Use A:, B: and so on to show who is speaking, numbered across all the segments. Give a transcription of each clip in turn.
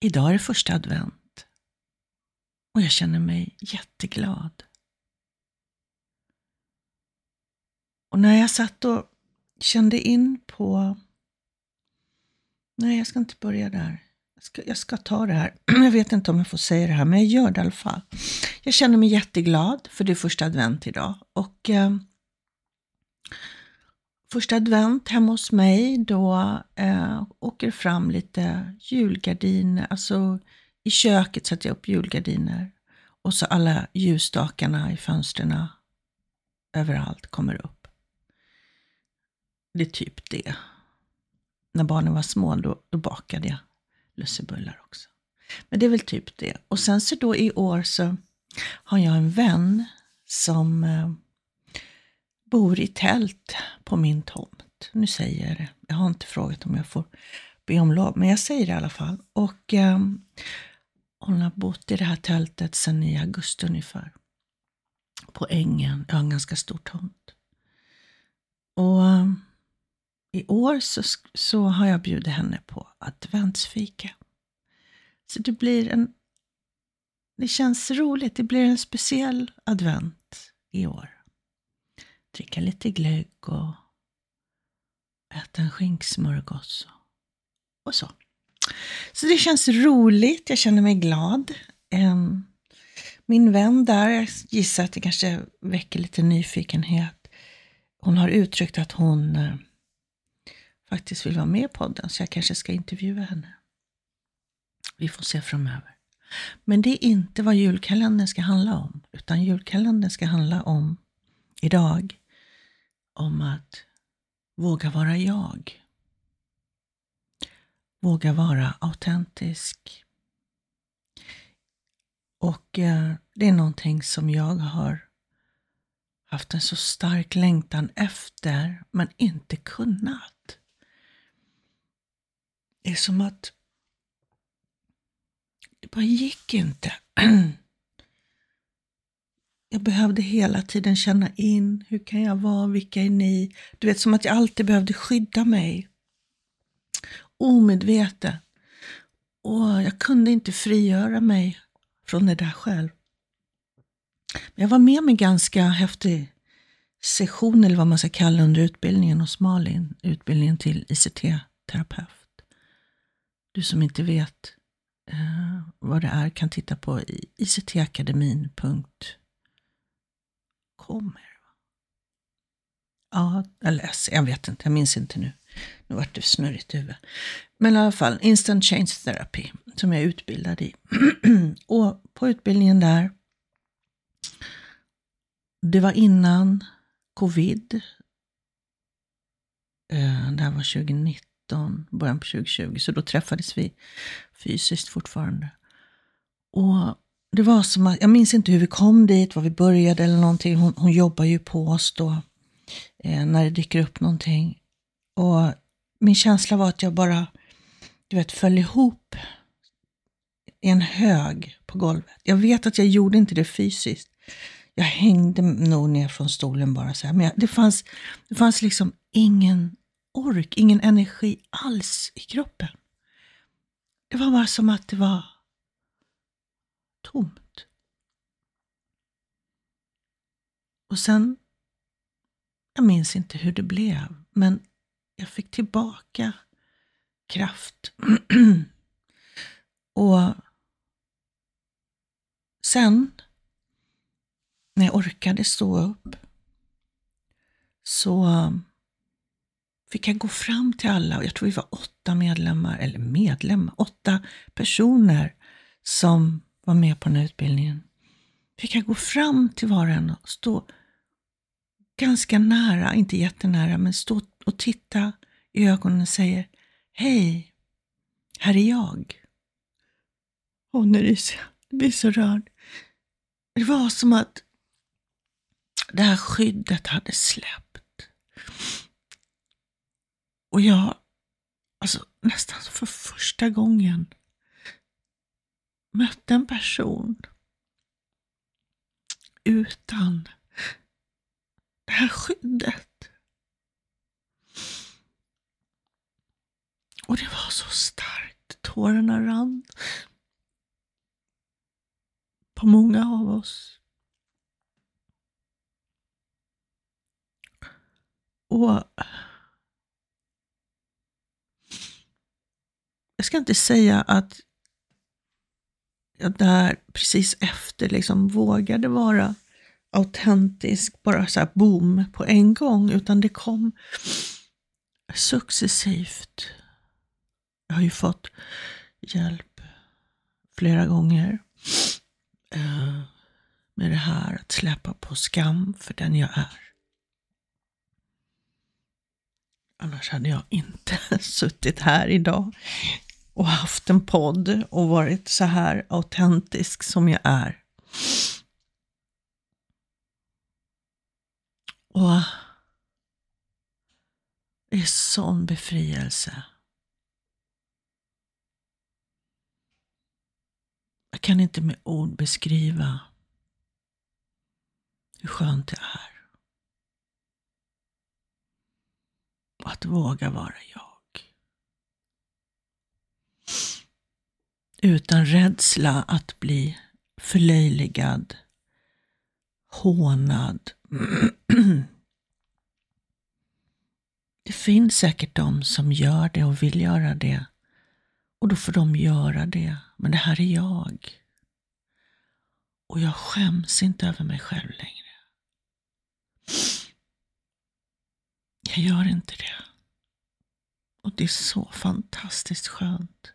A: Idag är det första advent och jag känner mig jätteglad. Och när jag satt och kände in på... Nej, jag ska inte börja där. Jag ska, jag ska ta det här. Jag vet inte om jag får säga det här, men jag gör det i alla fall. Jag känner mig jätteglad för det är första advent idag. Och eh, första advent hemma hos mig, då eh, åker fram lite julgardiner. Alltså i köket sätter jag upp julgardiner. Och så alla ljusstakarna i fönstren överallt kommer upp. Det är typ det. När barnen var små, då, då bakade jag lussebullar också. Men det är väl typ det. Och sen så då i år så har jag en vän som eh, bor i tält på min tomt. Nu säger jag det. Jag har inte frågat om jag får be om lov, men jag säger det i alla fall. Och eh, hon har bott i det här tältet sedan i augusti ungefär. På ängen. Jag har en ganska stor tomt. Och eh, i år så, så har jag bjudit henne på adventsfika. Så det blir en... Det känns roligt. Det blir en speciell advent i år. Dricka lite glögg och äta en skinksmörgås och så. Så det känns roligt. Jag känner mig glad. Ehm, min vän där, jag gissar att det kanske väcker lite nyfikenhet. Hon har uttryckt att hon eh, faktiskt vill vara med i podden, så jag kanske ska intervjua henne. Vi får se framöver. Men det är inte vad julkalendern ska handla om, utan julkalendern ska handla om idag, om att våga vara jag. Våga vara autentisk. Och eh, det är någonting som jag har haft en så stark längtan efter, men inte kunnat. Det är som att det bara gick inte. Jag behövde hela tiden känna in, hur kan jag vara, vilka är ni? Du vet, som att jag alltid behövde skydda mig. Omedvetet. Och jag kunde inte frigöra mig från det där själv. Men jag var med om en ganska häftig session, eller vad man ska kalla under utbildningen hos Malin, utbildningen till ICT-terapeut. Du som inte vet eh, vad det är kan titta på kommer. Ja, eller jag vet inte, jag minns inte nu. Nu vart det snurrigt i huvudet. Men i alla fall, Instant Change Therapy, som jag är utbildad i. och på utbildningen där, det var innan covid. Eh, det här var 2019 början på 2020, så då träffades vi fysiskt fortfarande. Och det var som att, jag minns inte hur vi kom dit, var vi började eller någonting. Hon, hon jobbar ju på oss då, eh, när det dyker upp någonting. Och min känsla var att jag bara, du vet, föll ihop i en hög på golvet. Jag vet att jag gjorde inte det fysiskt. Jag hängde nog ner från stolen bara så här. Men jag, det, fanns, det fanns liksom ingen ork, ingen energi alls i kroppen. Det var bara som att det var tomt. Och sen, jag minns inte hur det blev, men jag fick tillbaka kraft. och sen, när jag orkade stå upp, så fick jag gå fram till alla, och jag tror vi var åtta medlemmar, eller medlemmar, åtta personer som var med på den här utbildningen. Fick jag gå fram till var och en och stå ganska nära, inte jättenära, men stå och titta i ögonen och säga Hej, här är jag. Och nu ryser jag, jag blir så rörd. Det var som att det här skyddet hade släppt. Och jag, alltså nästan för första gången, mötte en person utan det här skyddet. Och det var så starkt. tårarna rann på många av oss. Och jag ska inte säga att jag där precis efter liksom vågade vara autentisk, bara så här boom på en gång, utan det kom successivt. Jag har ju fått hjälp flera gånger eh, med det här att släppa på skam för den jag är. Annars hade jag inte suttit här idag och haft en podd och varit så här autentisk som jag är. Och det är sån befrielse. Jag kan inte med ord beskriva hur skönt det är. Att våga vara jag. Utan rädsla att bli förlöjligad, hånad. Det finns säkert de som gör det och vill göra det. Och då får de göra det. Men det här är jag. Och jag skäms inte över mig själv längre. Jag gör inte det. Och det är så fantastiskt skönt.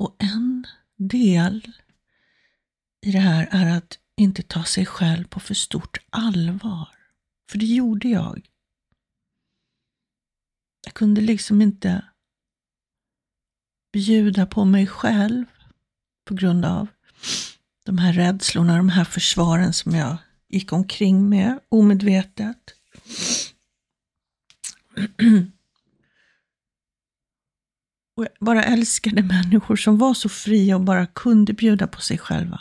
A: Och en del i det här är att inte ta sig själv på för stort allvar. För det gjorde jag. Jag kunde liksom inte bjuda på mig själv på grund av de här rädslorna, de här försvaren som jag gick omkring med omedvetet. Och jag bara älskade människor som var så fria och bara kunde bjuda på sig själva.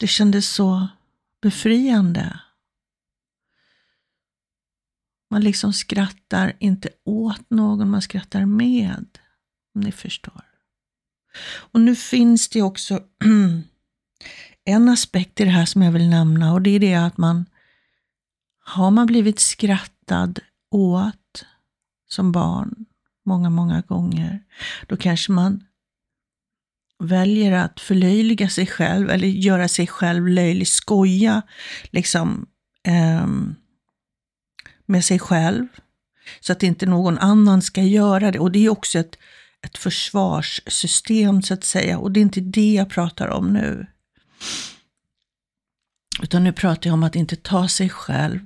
A: Det kändes så befriande. Man liksom skrattar inte åt någon, man skrattar med. Om ni förstår. Och nu finns det också en aspekt i det här som jag vill nämna och det är det att man har man blivit skrattad åt som barn många, många gånger, då kanske man väljer att förlöjliga sig själv eller göra sig själv löjlig, skoja liksom eh, med sig själv så att inte någon annan ska göra det. Och det är också ett, ett försvarssystem så att säga och det är inte det jag pratar om nu. Utan nu pratar jag om att inte ta sig själv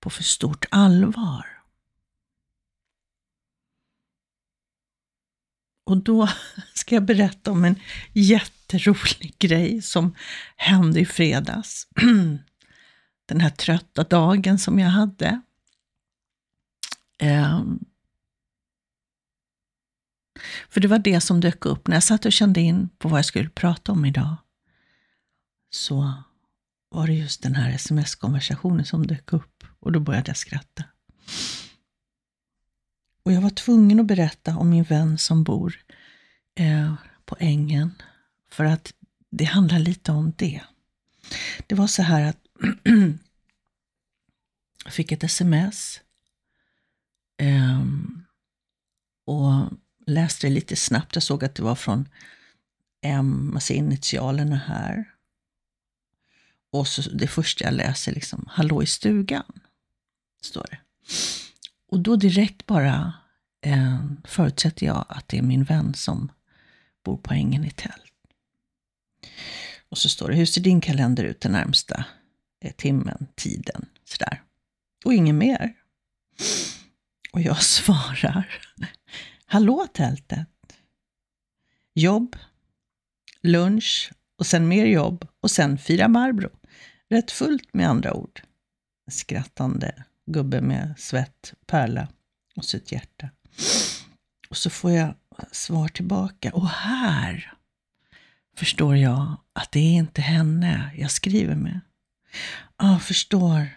A: på för stort allvar. Och då ska jag berätta om en jätterolig grej som hände i fredags. Den här trötta dagen som jag hade. Um, för det var det som dök upp när jag satt och kände in på vad jag skulle prata om idag. Så var det just den här sms-konversationen som dök upp och då började jag skratta. Och jag var tvungen att berätta om min vän som bor eh, på ängen. För att det handlar lite om det. Det var så här att jag fick ett sms. Eh, och läste det lite snabbt. Jag såg att det var från M, alltså initialerna här. Och så det första jag läser liksom, hallå i stugan, står det. Och då direkt bara eh, förutsätter jag att det är min vän som bor på ängen i tält. Och så står det, hur ser din kalender ut den närmsta eh, timmen, tiden, sådär. Och inget mer. Och jag svarar, hallå tältet. Jobb, lunch och sen mer jobb och sen fira Barbro. Rätt fullt med andra ord. Skrattande gubbe med svett, pärla och så ett hjärta. Och så får jag svar tillbaka. Och här förstår jag att det är inte henne jag skriver med. Ja, ah, förstår.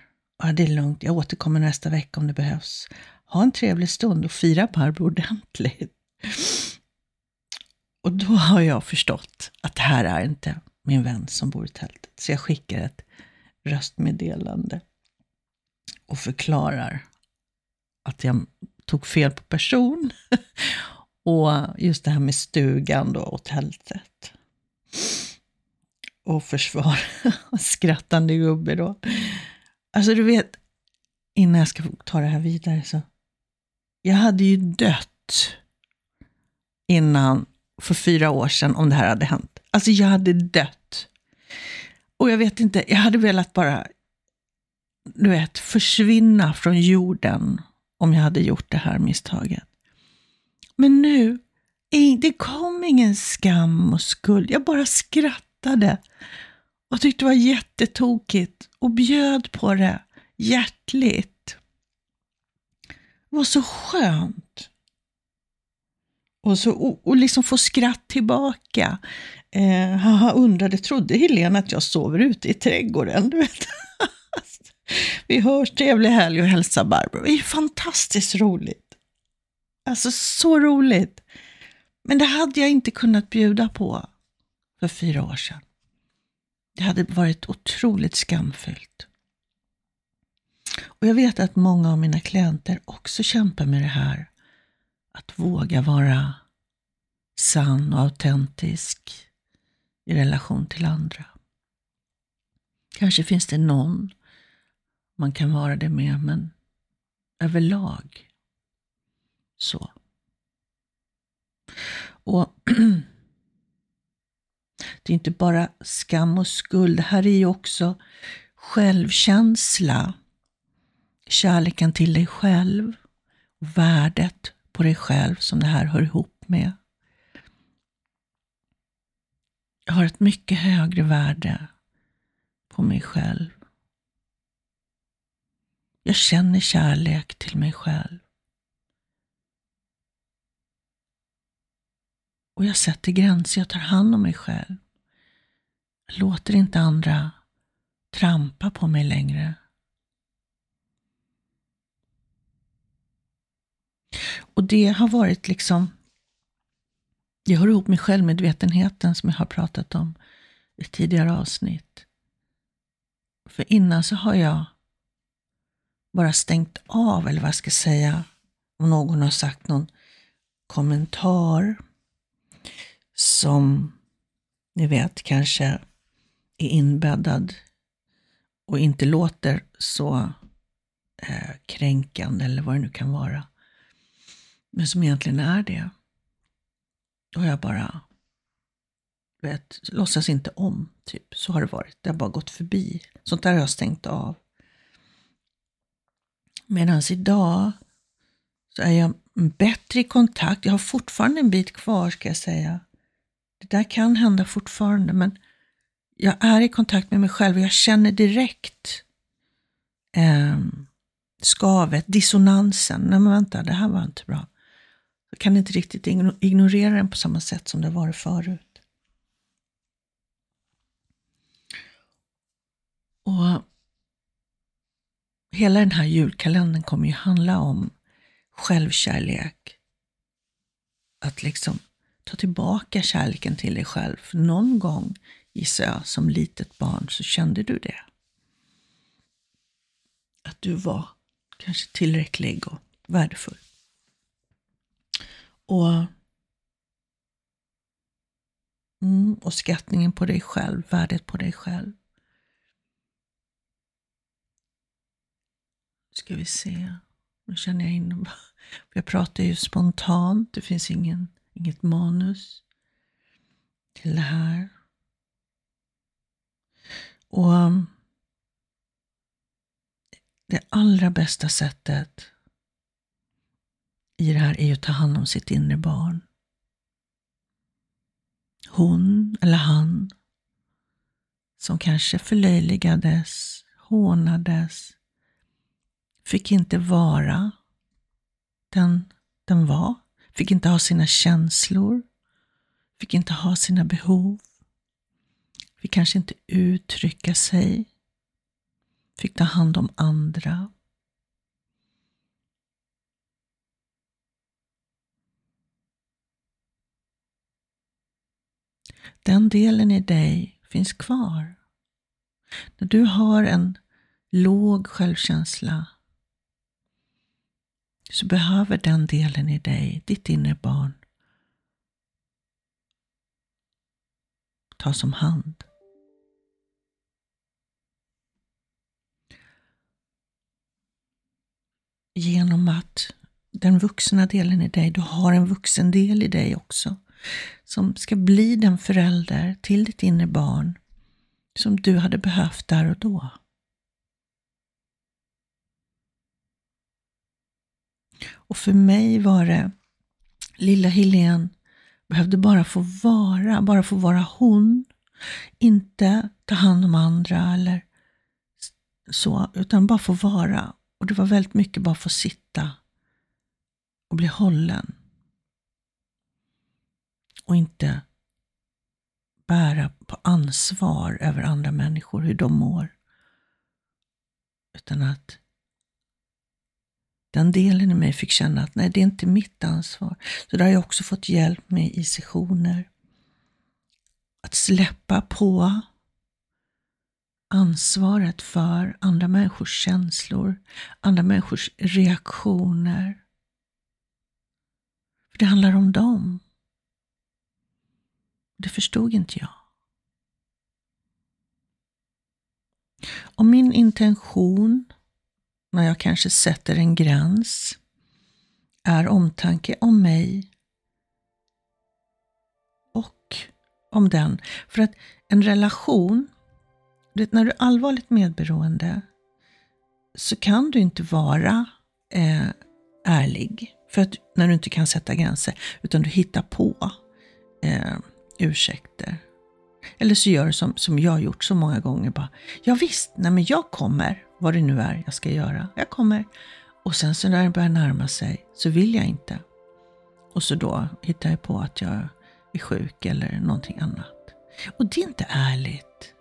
A: Ja, det är lugnt. Jag återkommer nästa vecka om det behövs. Ha en trevlig stund och fira Barbro ordentligt. Och då har jag förstått att det här är inte min vän som bor i tältet. Så jag skickar ett röstmeddelande och förklarar att jag tog fel på person. och just det här med stugan då och tältet. Och försvar, skrattande gubbe då. Alltså du vet, innan jag ska ta det här vidare så. Jag hade ju dött innan, för fyra år sedan, om det här hade hänt. Alltså jag hade dött. Och jag vet inte, jag hade velat bara, du vet, försvinna från jorden om jag hade gjort det här misstaget. Men nu, det kom ingen skam och skuld. Jag bara skrattade och tyckte det var jättetokigt och bjöd på det hjärtligt. Det var så skönt. Och, så, och, och liksom få skratt tillbaka. Eh, haha, undrade, trodde Helena att jag sover ute i trädgården? Du vet. Alltså, vi hörs, trevlig helg och hälsa Barbro. Det är fantastiskt roligt. Alltså så roligt. Men det hade jag inte kunnat bjuda på för fyra år sedan. Det hade varit otroligt skamfyllt. Och jag vet att många av mina klienter också kämpar med det här. Att våga vara sann och autentisk i relation till andra. Kanske finns det någon man kan vara det med, men överlag så. Och det är inte bara skam och skuld, det här är ju också självkänsla. Kärleken till dig själv och värdet på dig själv som det här hör ihop med. Jag har ett mycket högre värde på mig själv. Jag känner kärlek till mig själv. Och jag sätter gränser, jag tar hand om mig själv. Jag låter inte andra trampa på mig längre. Och det har varit liksom, det hör ihop med självmedvetenheten som jag har pratat om i tidigare avsnitt. För innan så har jag bara stängt av, eller vad jag ska säga, om någon har sagt någon kommentar som ni vet kanske är inbäddad och inte låter så eh, kränkande eller vad det nu kan vara. Men som egentligen är det. Då har jag bara, vet, låtsas inte om, typ. Så har det varit. Det har bara gått förbi. Sånt där har jag stängt av. Medan idag så är jag bättre i kontakt. Jag har fortfarande en bit kvar ska jag säga. Det där kan hända fortfarande men jag är i kontakt med mig själv och jag känner direkt eh, skavet, dissonansen. Nej men vänta, det här var inte bra. Jag kan inte riktigt ignorera den på samma sätt som det varit förut. Och hela den här julkalendern kommer ju handla om självkärlek. Att liksom ta tillbaka kärleken till dig själv. För någon gång, gissar jag, som litet barn så kände du det. Att du var kanske tillräcklig och värdefull. Och, mm, och skattningen på dig själv, värdet på dig själv. Ska vi se. Nu känner jag in. Jag pratar ju spontant. Det finns ingen, inget manus till det här. Och um, det allra bästa sättet i det här är ju att ta hand om sitt inre barn. Hon eller han som kanske förlöjligades, hånades, fick inte vara den den var, fick inte ha sina känslor, fick inte ha sina behov, fick kanske inte uttrycka sig, fick ta hand om andra. Den delen i dig finns kvar. När du har en låg självkänsla så behöver den delen i dig, ditt inre barn, tas om hand. Genom att den vuxna delen i dig, du har en vuxen del i dig också, som ska bli den förälder till ditt inre barn som du hade behövt där och då. Och för mig var det, lilla Helene behövde bara få vara, bara få vara hon. Inte ta hand om andra eller så, utan bara få vara. Och det var väldigt mycket bara få sitta och bli hållen. Och inte bära på ansvar över andra människor, hur de mår. Utan att den delen i mig fick känna att nej, det är inte mitt ansvar. Så det har jag också fått hjälp med i sessioner. Att släppa på ansvaret för andra människors känslor, andra människors reaktioner. För det handlar om dem. Det förstod inte jag. Och min intention när jag kanske sätter en gräns är omtanke om mig och om den. För att en relation, när du är allvarligt medberoende så kan du inte vara eh, ärlig. För att när du inte kan sätta gränser, utan du hittar på eh, ursäkter. Eller så gör du som, som jag har gjort så många gånger. Bara, ja visst, nej men jag kommer vad det nu är jag ska göra. Jag kommer. Och sen så när det börjar närma sig så vill jag inte. Och så då hittar jag på att jag är sjuk eller någonting annat. Och det är inte ärligt.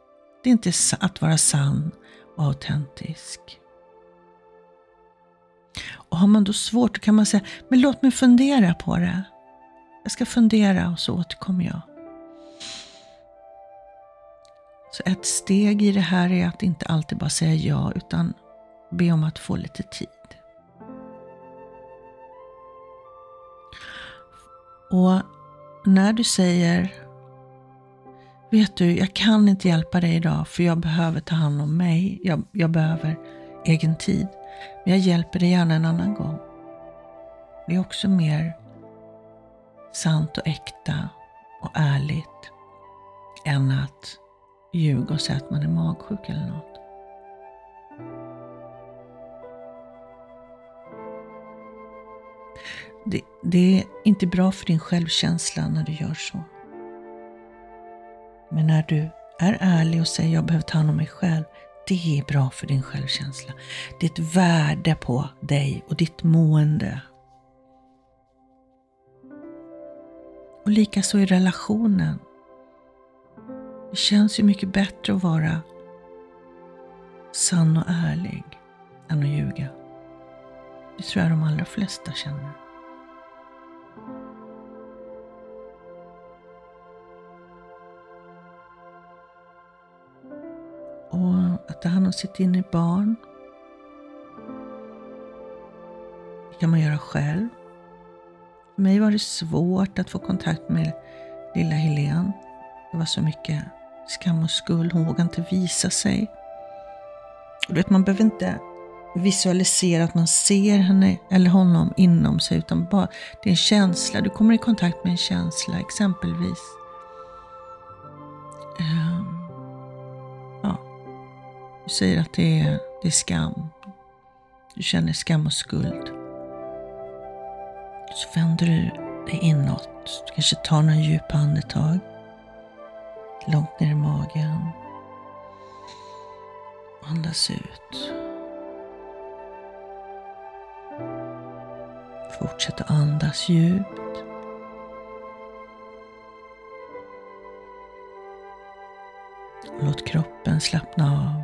A: Det är inte att vara sann och autentisk. Och har man då svårt då kan man säga, men låt mig fundera på det. Jag ska fundera och så återkommer jag. Så ett steg i det här är att inte alltid bara säga ja, utan be om att få lite tid. Och när du säger Vet du, jag kan inte hjälpa dig idag för jag behöver ta hand om mig. Jag, jag behöver egen tid. Men jag hjälper dig gärna en annan gång. Det är också mer sant och äkta och ärligt än att ljuga och säga att man är magsjuk eller något. Det, det, är inte bra för din självkänsla när du gör så. Men när du är ärlig och säger jag behöver ta hand om mig själv, det är bra för din självkänsla. Det är ett värde på dig och ditt mående. Och likaså i relationen. Det känns ju mycket bättre att vara sann och ärlig än att ljuga. Det tror jag de allra flesta känner. Och att ta hand om sitt inre barn det kan man göra själv. För mig var det svårt att få kontakt med lilla Helene. Det var så mycket skam och skuld. Hon vågar inte visa sig. Och vet, man behöver inte visualisera att man ser henne eller honom inom sig, utan bara det är en känsla. Du kommer i kontakt med en känsla, exempelvis. Um, ja, du säger att det är, det är skam. Du känner skam och skuld. Så vänder du dig inåt. Du kanske tar några djupa andetag långt ner i magen. Andas ut. Fortsätt att andas djupt. Låt kroppen slappna av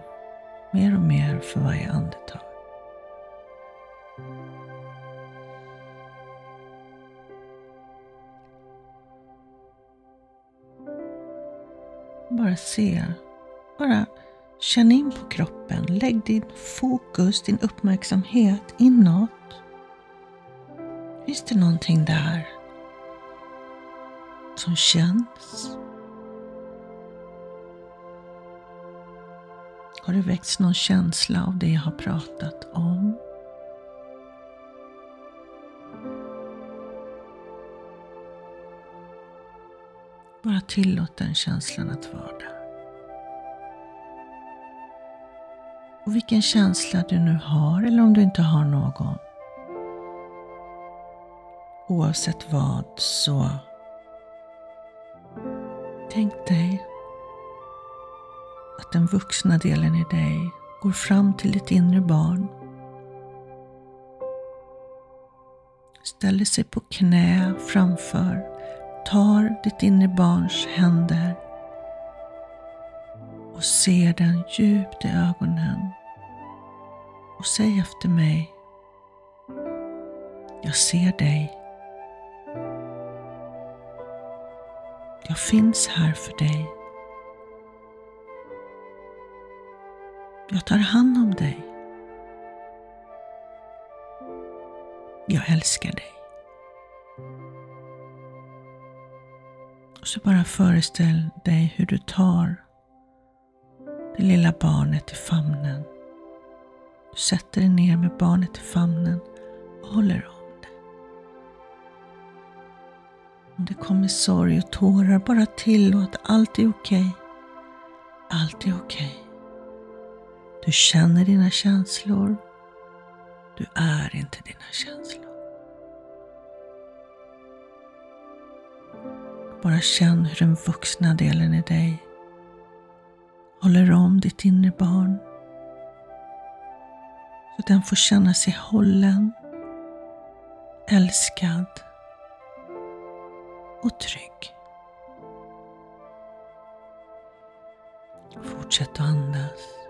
A: mer och mer för varje andetag. Bara se, bara känn in på kroppen. Lägg din fokus, din uppmärksamhet inåt. Finns det någonting där som känns? Har det väckts någon känsla av det jag har pratat om? Bara tillåt den känslan att vara där. Och vilken känsla du nu har eller om du inte har någon. Oavsett vad så tänk dig att den vuxna delen i dig går fram till ditt inre barn. Ställer sig på knä framför, tar ditt inre barns händer och ser den djupt i ögonen och säg efter mig. Jag ser dig. Jag finns här för dig. Jag tar hand om dig. Jag älskar dig. Så bara föreställ dig hur du tar det lilla barnet i famnen. Du sätter dig ner med barnet i famnen och håller om det. Om det kommer sorg och tårar, bara tillåt. Allt är okej. Okay. Allt är okej. Okay. Du känner dina känslor. Du är inte dina känslor. Bara känn hur den vuxna delen i dig håller om ditt inre barn. Så den får känna sig hållen, älskad och trygg. Fortsätt att andas.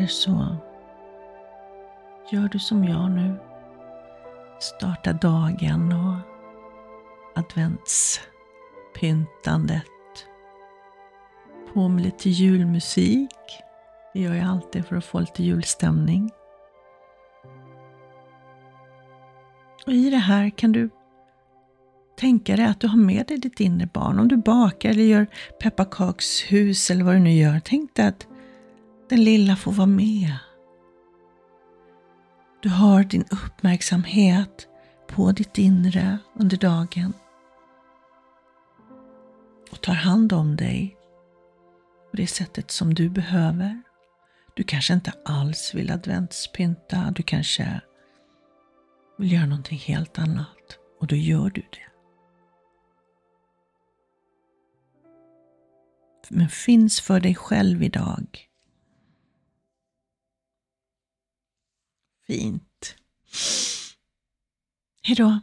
A: Eller så gör du som jag nu. Starta dagen och adventspyntandet. På med lite julmusik. Det gör jag alltid för att få lite julstämning. Och i det här kan du tänka dig att du har med dig ditt inre barn. Om du bakar eller gör pepparkakshus eller vad du nu gör. Tänk dig att den lilla får vara med. Du har din uppmärksamhet på ditt inre under dagen och tar hand om dig på det sättet som du behöver. Du kanske inte alls vill adventspynta, du kanske vill göra någonting helt annat och då gör du det. men finns för dig själv idag. Fint. Hej då.